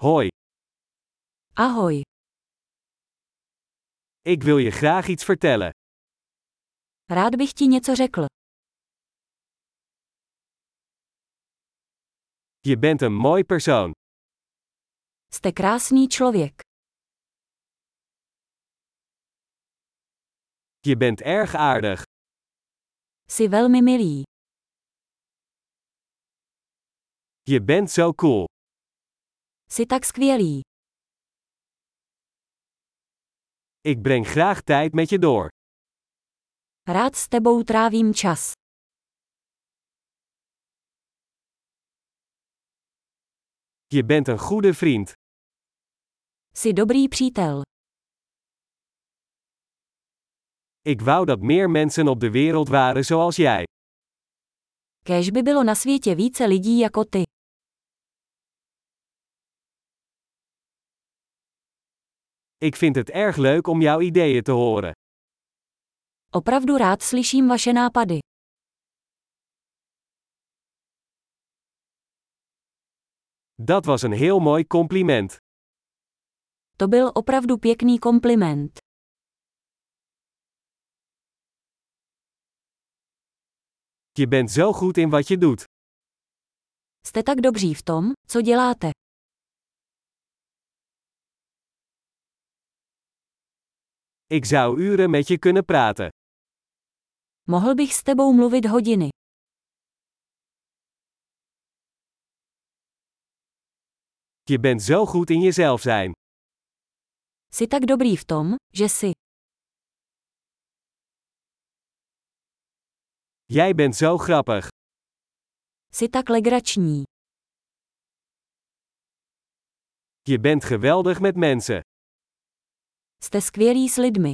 Hoi, Ahoj, ik wil je graag iets vertellen. rád bych ti něco řekl. Je bent een mooi persoon. Jste krásný člověk. Je bent erg aardig. Jsi velmi milý. Je bent zo cool. Jsi tak skvělý. Ik breng graag tijd met je door. Rád s tebou trávím čas. Je bent een goede vriend. Jsi dobrý přítel. Ik wou dat meer mensen op de wereld waren zoals jij. Kéž by bylo na světě více lidí jako ty. Ik vind het erg leuk om jouw ideeën te horen. Opravdu rád slyším vaše nápady. Dat was een heel mooi compliment. To byl opravdu pěkný kompliment. Je bent zo goed in wat je doet. Jste tak dobří v tom, co děláte. Ik zou uren met je kunnen praten. Mohl bych s tebou mluvit hodiny. Je bent zo goed in jezelf zijn. Jsi tak dobrý v tom, že jsi. Jij bent zo grappig. Jsi tak legrační. Je bent geweldig met mensen. Jste skvělý s lidmi.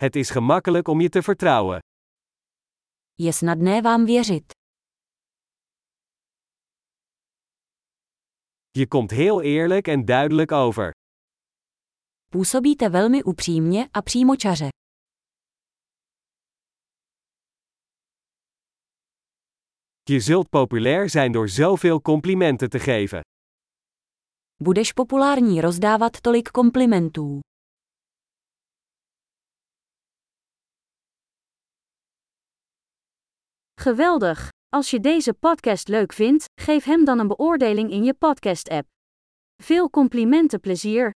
Het is gemakkelijk om je te vertrouwen. Je snadné vám věřit. Je komt heel eerlijk en duidelijk over. Působíte velmi upřímně a přímočaře. Je zult populair zijn door zoveel complimenten te geven. Budeš populární rozdávat tolik komplimentů. Geweldig! Als je deze podcast leuk vindt, geef hem dan een beoordeling in je podcast-app. Veel complimenten plezier!